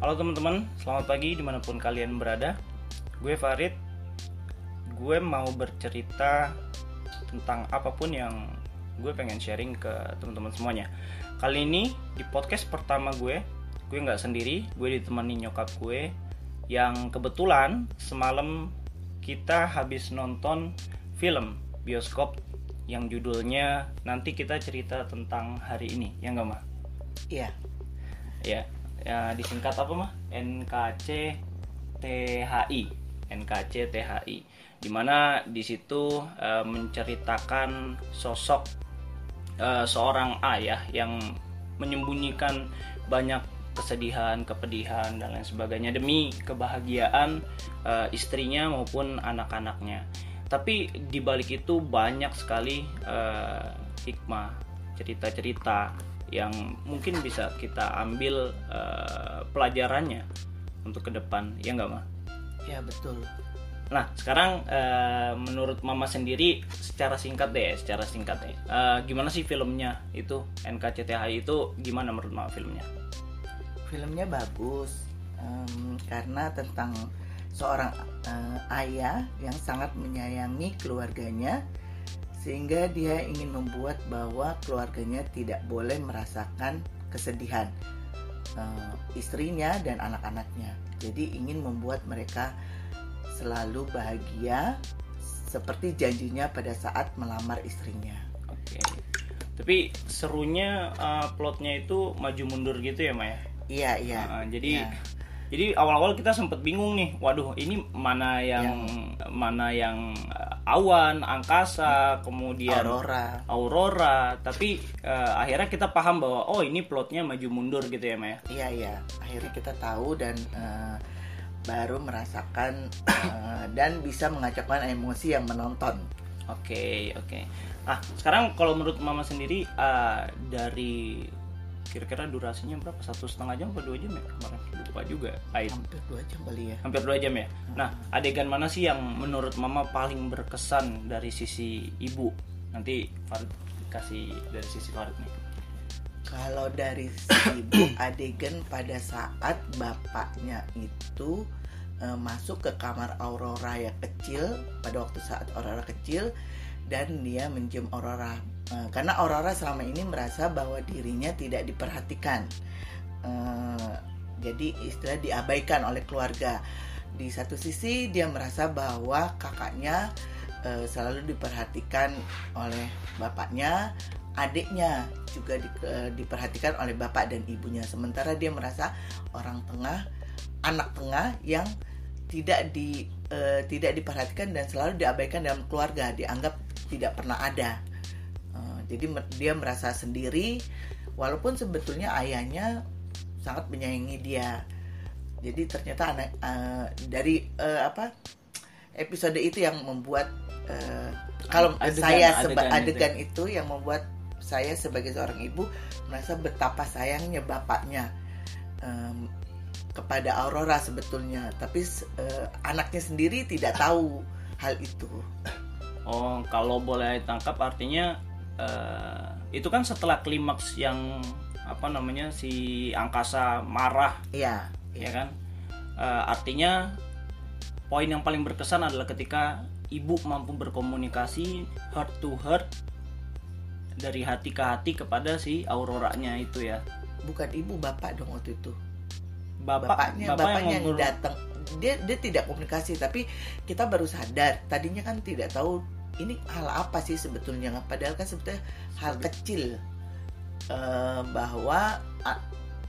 Halo teman-teman, selamat pagi di mana pun kalian berada. Gue Farid. Gue mau bercerita tentang apa pun yang gue pengen sharing ke teman-teman semuanya. Kali ini di podcast pertama gue, gue nggak sendiri, gue ditemani nyokap gue yang kebetulan semalam kita habis nonton film bioskop yang judulnya nanti kita cerita tentang hari ini, ya nggak mah? Iya. Ya, ya disingkat apa mah? NKC THI. NKC THI. Di mana di situ eh, menceritakan sosok eh, seorang ayah yang menyembunyikan banyak kesedihan, kepedihan dan lain sebagainya demi kebahagiaan eh, istrinya maupun anak-anaknya. Tapi di balik itu banyak sekali eh, hikmah, cerita-cerita yang mungkin bisa kita ambil eh, pelajarannya untuk ke depan, ya nggak mah? Iya betul. Nah, sekarang eh, menurut Mama sendiri secara singkat deh, secara singkat deh. eh, gimana sih filmnya itu NKCTHI itu gimana menurut Mama filmnya? Filmnya bagus em, karena tentang seorang eh, ayah yang sangat menyayangi keluarganya sehingga dia ingin membuat bahwa keluarganya tidak boleh merasakan kesedihan eh, istrinya dan anak-anaknya. Jadi ingin membuat mereka selalu bahagia seperti janjinya pada saat melamar istrinya. Oke. Tapi serunya eh, plotnya itu maju mundur gitu ya, Maya? Iya iya. Nah, jadi Iya. Jadi awal-awal kita sempat bingung nih. Waduh, ini mana yang mana yang eh, awan, angkasa, kemudian Aurora. Aurora, tapi eh, akhirnya kita paham bahwa oh ini plotnya maju mundur gitu ya Maya. Iya iya. Akhirnya kita tahu dan eh, baru merasakan eh, dan bisa mengacaukan emosi yang menonton. Oke oke. Ah sekarang kalau menurut Mama sendiri eh, dari kira-kira durasinya berapa? Satu setengah jam atau dua jam ya kemarin? Lupa juga. Hampir dua jam kali ya. Hampir dua jam ya. Nah adegan mana sih yang menurut Mama paling berkesan dari sisi ibu? Nanti Farid kasih dari sisi Farid nih. Kalau dari si ibu adegan pada saat bapaknya itu eh, masuk ke kamar Aurora yang kecil pada waktu saat Aurora kecil dan dia mencium Aurora Eh, karena Aurora selama ini merasa bahwa dirinya tidak diperhatikan. Eh, jadi istilah diabaikan oleh keluarga. Di satu sisi dia merasa bahwa kakaknya eh, selalu diperhatikan oleh bapaknya adiknya juga di- eh, diperhatikan oleh bapak dan ibunya. Sementara dia merasa orang tengah anak tengah yang tidak di eh, tidak diperhatikan dan selalu diabaikan dalam keluarga dianggap tidak pernah ada jadi dia merasa sendiri walaupun sebetulnya ayahnya sangat menyayangi dia. Jadi ternyata anak eh, dari eh, apa episode itu yang membuat eh, kalau Adegan- saya seba- adegan adegan, itu yang membuat saya sebagai seorang ibu merasa betapa sayangnya bapaknya em, kepada Aurora sebetulnya. Tapi eh, anaknya sendiri tidak tahu hal itu. Oh, kalau boleh tangkap artinya eh, itu kan setelah klimaks yang apa namanya si angkasa marah, iya ya kan? Eh, artinya poin yang paling berkesan adalah ketika ibu mampu berkomunikasi heart to heart dari hati ke hati kepada si auroranya itu ya. bukan ibu bapak dong waktu itu. Bapak, bapaknya bapak bapaknya yang yang datang. Dia dia tidak komunikasi tapi kita baru sadar. Tadinya kan tidak tahu ini hal apa sih sebetulnya? Padahal kan sebetulnya hal kecil eh, bahwa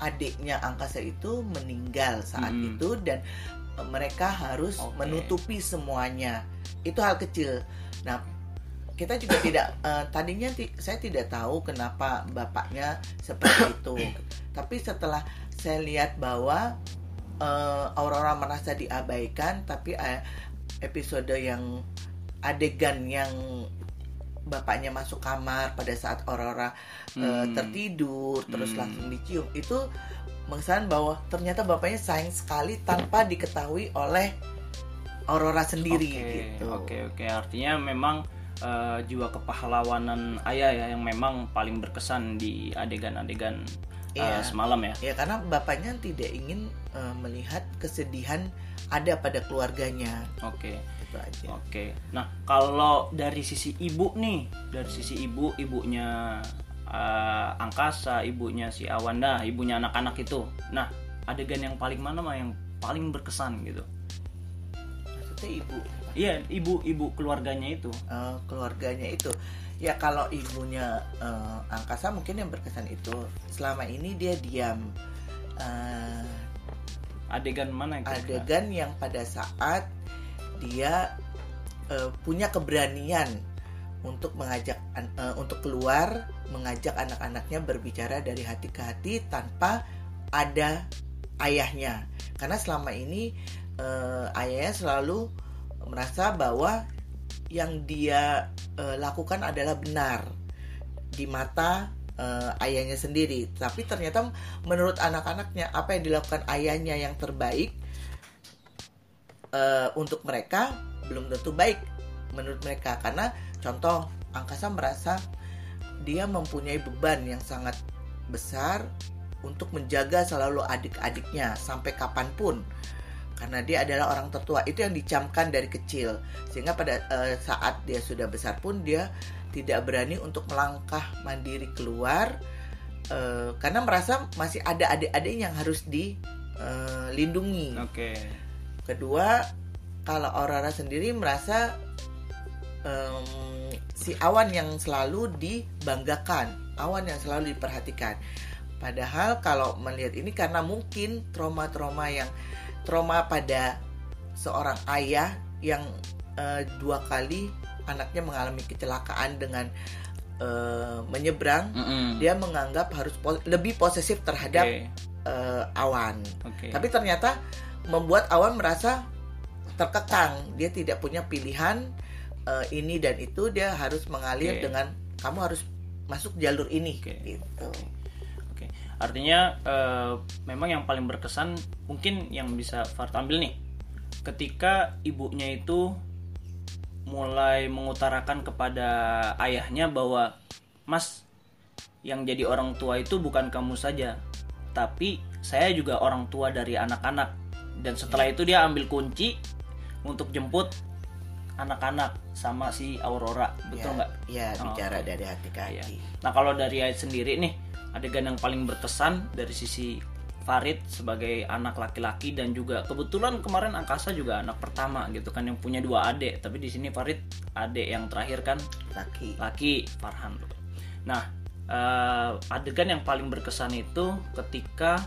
adiknya angkasa itu meninggal saat Mm-mm. itu dan eh, mereka harus Oke. menutupi semuanya. Itu hal kecil. Nah kita juga tidak eh, tadinya saya tidak tahu kenapa bapaknya seperti itu. Tapi setelah saya lihat bahwa eh, Aurora merasa diabaikan tapi eh, episode yang adegan yang bapaknya masuk kamar pada saat Aurora eh, Hmm. tertidur terus Hmm. langsung dicium itu mengesan bahwa ternyata bapaknya sayang sekali tanpa diketahui oleh Aurora sendiri Oke, gitu. Oke oke artinya memang eh, jiwa kepahlawanan ayah ya yang memang paling berkesan di adegan-adegan Iya. uh, semalam ya. Ya karena bapaknya tidak ingin uh, melihat kesedihan ada pada keluarganya. Oke. Itu aja. Oke. Nah, kalau dari sisi ibu nih, dari sisi ibu, ibunya uh, Angkasa, ibunya si Awanda, ibunya anak-anak itu. Nah, adegan yang paling mana mah yang paling berkesan gitu? Maksudnya ibu Iya, ibu-ibu keluarganya itu. uh, keluarganya itu. Ya kalau ibunya uh, Angkasa mungkin yang berkesan itu selama ini dia diam. Uh, Adegan mana yang adegan yang pada saat dia uh, punya keberanian untuk mengajak uh, untuk keluar mengajak anak-anaknya berbicara dari hati ke hati tanpa ada ayahnya. Karena selama ini uh, ayahnya selalu merasa bahwa yang dia uh, lakukan adalah benar di mata uh, ayahnya sendiri. Tapi ternyata menurut anak-anaknya apa yang dilakukan ayahnya yang terbaik uh, untuk mereka belum tentu baik menurut mereka. Karena contoh angkasa merasa dia mempunyai beban yang sangat besar untuk menjaga selalu adik-adiknya sampai kapan pun. Karena dia adalah orang tertua. Itu yang dicamkan dari kecil. Sehingga pada uh, saat dia sudah besar pun dia tidak berani untuk melangkah mandiri keluar uh, karena merasa masih ada adik-adik yang harus dilindungi Oke. Kedua kalau Aurora sendiri merasa em, si Awan yang selalu dibanggakan Awan yang selalu diperhatikan padahal kalau melihat ini karena mungkin trauma-trauma yang trauma pada seorang ayah yang eh, dua kali anaknya mengalami kecelakaan dengan eh, menyeberang Mm-mm. dia menganggap harus po- lebih posesif terhadap Oke. eh, Awan Oke. tapi ternyata membuat Awan merasa terkekang. Dia tidak punya pilihan eh, ini dan itu. Dia harus mengalir Oke. dengan kamu harus masuk jalur ini. Oke. Gitu. Oke. Artinya eh, memang yang paling berkesan mungkin yang bisa Fart ambil nih. Ketika ibunya itu mulai mengutarakan kepada ayahnya bahwa Mas yang jadi orang tua itu bukan kamu saja, tapi saya juga orang tua dari anak-anak. Dan setelah itu dia ambil kunci untuk jemput anak-anak sama si Aurora, betul Ya, nggak? Ya, Oh, bicara oke. dari hati ke Iya. hati. Nah kalau dari Ait sendiri nih adegan yang paling berkesan dari sisi Farid sebagai anak laki-laki dan juga kebetulan kemarin Angkasa juga anak pertama gitu kan yang punya dua adik tapi di sini Farid adik yang terakhir kan Laki. laki Farhan. Nah eh, adegan yang paling berkesan itu ketika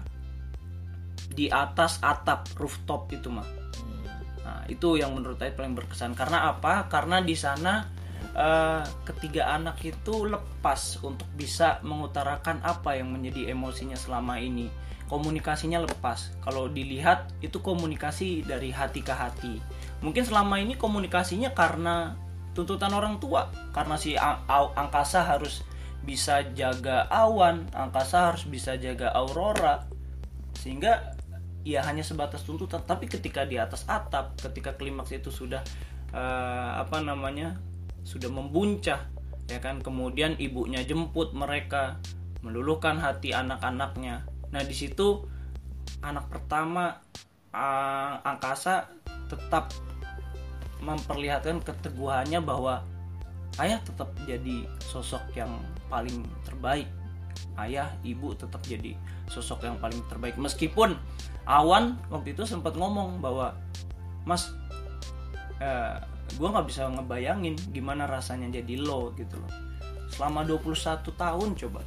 di atas atap rooftop itu mah. Nah, itu yang menurut saya paling berkesan. Karena apa? Karena di sana eh, ketiga anak itu lepas untuk bisa mengutarakan apa yang menjadi emosinya selama ini. Komunikasinya lepas. Kalau dilihat itu komunikasi dari hati ke hati. Mungkin selama ini komunikasinya karena tuntutan orang tua. Karena si angkasa harus bisa jaga awan, angkasa harus bisa jaga aurora. Sehingga ya hanya sebatas tuntutan. Tapi ketika di atas atap ketika klimaks itu sudah eh, apa namanya sudah membuncah ya kan kemudian ibunya jemput mereka meluluhkan hati anak-anaknya. Nah di situ anak pertama eh, angkasa tetap memperlihatkan keteguhannya bahwa ayah tetap jadi sosok yang paling terbaik ayah ibu tetap jadi sosok yang paling terbaik. Meskipun Awan waktu itu sempat ngomong bahwa Mas eh, gue nggak bisa ngebayangin gimana rasanya jadi lo gitu loh. Selama 21 tahun coba.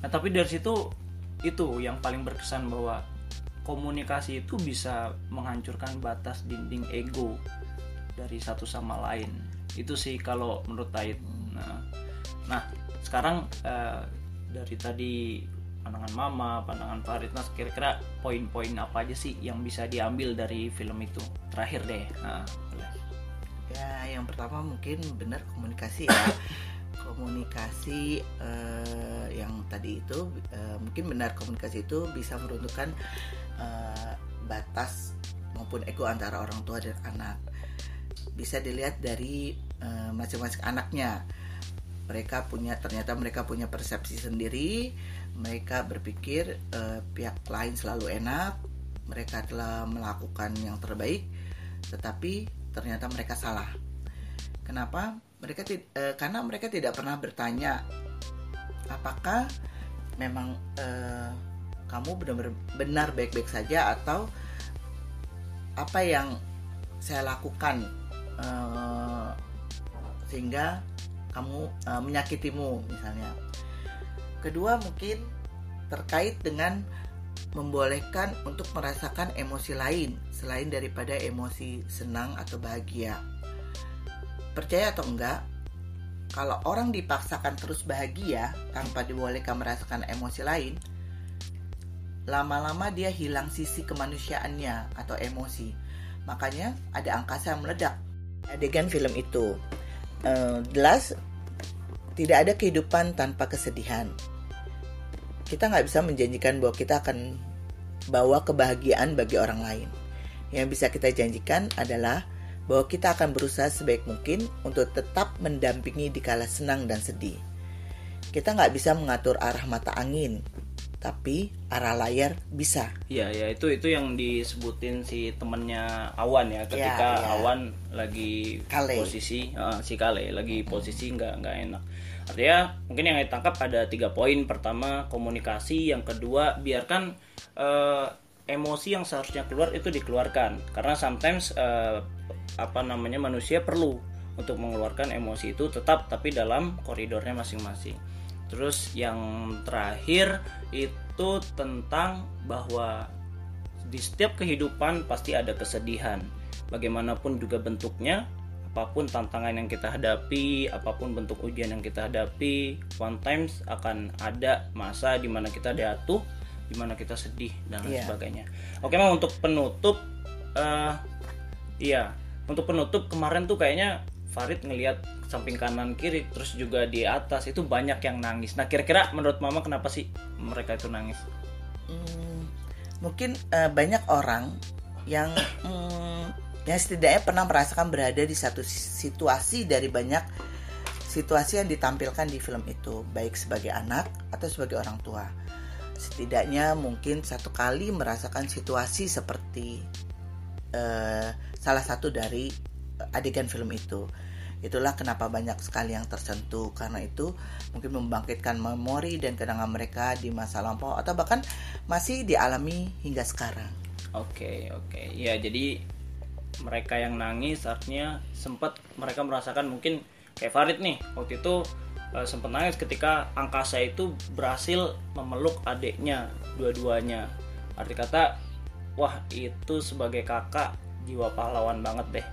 Nah tapi dari situ itu yang paling berkesan bahwa komunikasi itu bisa menghancurkan batas dinding ego dari satu sama lain. Itu sih kalau menurut Tait nah, nah sekarang eh, dari tadi pandangan Mama, pandangan Farid, nah kira-kira poin-poin apa aja sih yang bisa diambil dari film itu? Terakhir deh, nah, boleh. Ya, yang pertama mungkin benar komunikasi ya. komunikasi eh, yang tadi itu eh, mungkin benar komunikasi itu bisa meruntuhkan eh, batas maupun ego antara orang tua dan anak. Bisa dilihat dari masing-masing anaknya. Mereka punya ternyata mereka punya persepsi sendiri, mereka berpikir uh, pihak lain selalu enak, mereka telah melakukan yang terbaik, tetapi ternyata mereka salah. Kenapa? Mereka uh, karena mereka tidak pernah bertanya apakah memang uh, kamu benar-benar baik-baik saja atau apa yang saya lakukan uh, sehingga kamu uh, menyakitimu misalnya Kedua mungkin terkait dengan membolehkan untuk merasakan emosi lain selain daripada emosi senang atau bahagia. Percaya atau enggak, kalau orang dipaksakan terus bahagia tanpa dibolehkan merasakan emosi lain, lama-lama dia hilang sisi kemanusiaannya atau emosi. Makanya ada angkasa yang meledak. Adegan film itu, uh, jelas tidak ada kehidupan tanpa kesedihan kita nggak bisa menjanjikan bahwa kita akan bawa kebahagiaan bagi orang lain. Yang bisa kita janjikan adalah bahwa kita akan berusaha sebaik mungkin untuk tetap mendampingi di kala senang dan sedih. Kita nggak bisa mengatur arah mata angin, tapi arah layar bisa. Iya, ya itu itu yang disebutin si temennya Awan ya ketika ya, ya. Awan lagi Kale. posisi uh, si Kale lagi posisi nggak nggak enak artinya mungkin yang ditangkap ada tiga poin pertama komunikasi yang kedua biarkan uh, emosi yang seharusnya keluar itu dikeluarkan karena sometimes uh, apa namanya manusia perlu untuk mengeluarkan emosi itu tetap tapi dalam koridornya masing-masing terus yang terakhir itu tentang bahwa di setiap kehidupan pasti ada kesedihan bagaimanapun juga bentuknya apa pun tantangan yang kita hadapi, apa pun bentuk ujian yang kita hadapi, one times akan ada masa di mana kita jatuh, di mana kita sedih dan lain yeah. sebagainya. Oke, mau untuk penutup, uh, iya, untuk penutup kemarin tuh kayaknya Farid ngelihat samping kanan kiri, terus juga di atas itu banyak yang nangis. Nah, kira-kira menurut Mama kenapa sih mereka itu nangis? Hmm, mungkin uh, banyak orang yang hmm, yang setidaknya pernah merasakan berada di satu situasi dari banyak situasi yang ditampilkan di film itu, baik sebagai anak atau sebagai orang tua. Setidaknya mungkin satu kali merasakan situasi seperti uh, salah satu dari adegan film itu. Itulah kenapa banyak sekali yang tersentuh karena itu mungkin membangkitkan memori dan kenangan mereka di masa lampau atau bahkan masih dialami hingga sekarang. Oke, okay, oke. Okay. Ya, jadi mereka yang nangis artinya sempat mereka merasakan mungkin kayak Farid nih waktu itu uh, sempat nangis ketika angkasa itu berhasil memeluk adiknya dua-duanya arti kata wah itu sebagai kakak jiwa pahlawan banget deh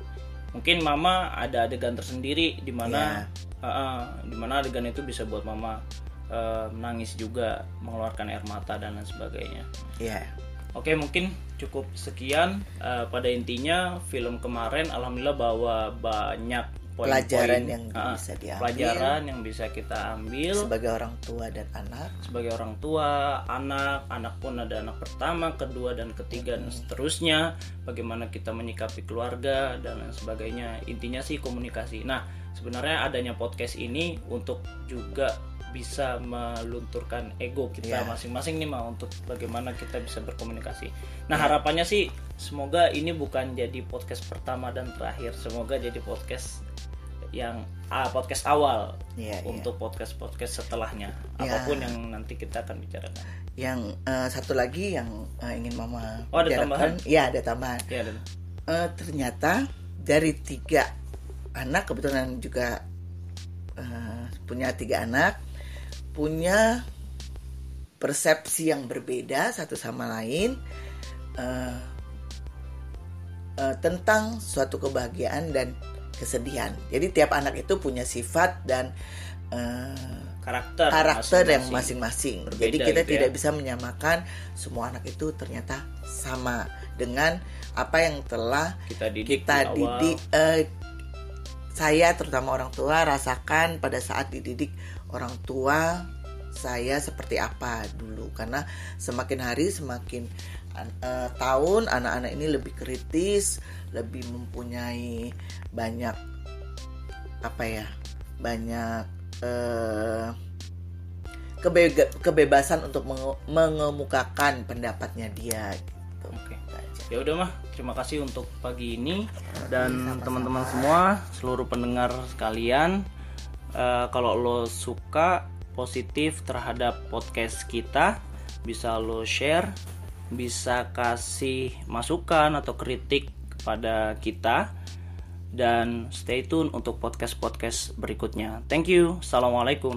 mungkin mama ada adegan tersendiri di mana yeah. uh, uh, di mana adegan itu bisa buat mama uh, menangis juga mengeluarkan air mata dan lain sebagainya yeah. Oke mungkin cukup sekian uh, pada intinya film kemarin alhamdulillah bawa banyak poin -poin, pelajaran yang uh, bisa diambil. Pelajaran yang bisa kita ambil. Sebagai orang tua dan anak. Sebagai orang tua anak anak pun ada anak pertama kedua dan ketiga hmm. dan seterusnya. Bagaimana kita menyikapi keluarga dan lain sebagainya. Intinya sih komunikasi. Nah sebenarnya adanya podcast ini untuk juga bisa melunturkan ego kita masing masing-masing nih mah untuk bagaimana kita bisa berkomunikasi. Nah yeah. harapannya sih semoga ini bukan jadi podcast pertama dan terakhir. Semoga jadi podcast yang ah, podcast awal yeah, iya. untuk yeah. podcast podcast setelahnya yeah. apa pun yang nanti kita akan bicarakan. Yang uh, satu lagi yang uh, ingin mama oh, ada tambahan? Ya ada tambahan. Ya, ada. Uh, ternyata dari tiga anak kebetulan juga uh, punya tiga anak punya persepsi yang berbeda satu sama lain uh, uh, tentang suatu kebahagiaan dan kesedihan. Jadi tiap anak itu punya sifat dan uh, karakter karakter masing-masing. yang masing-masing. Jadi kita gitu ya. tidak bisa menyamakan semua anak itu ternyata sama dengan apa yang telah kita didik, kita didik uh, saya terutama orang tua rasakan pada saat dididik orang tua saya seperti apa dulu. Karena semakin hari semakin uh, tahun anak-anak ini lebih kritis lebih mempunyai banyak apa ya banyak uh, kebe- kebebasan untuk menge- mengemukakan pendapatnya dia gitu. Oke. Itu aja. Ya udah mah, terima kasih untuk pagi ini dan teman-teman semua, seluruh pendengar sekalian. eh, kalau lo suka positif terhadap podcast kita, bisa lo share, bisa kasih masukan atau kritik kepada kita dan stay tune untuk podcast-podcast berikutnya. Thank you. Assalamualaikum.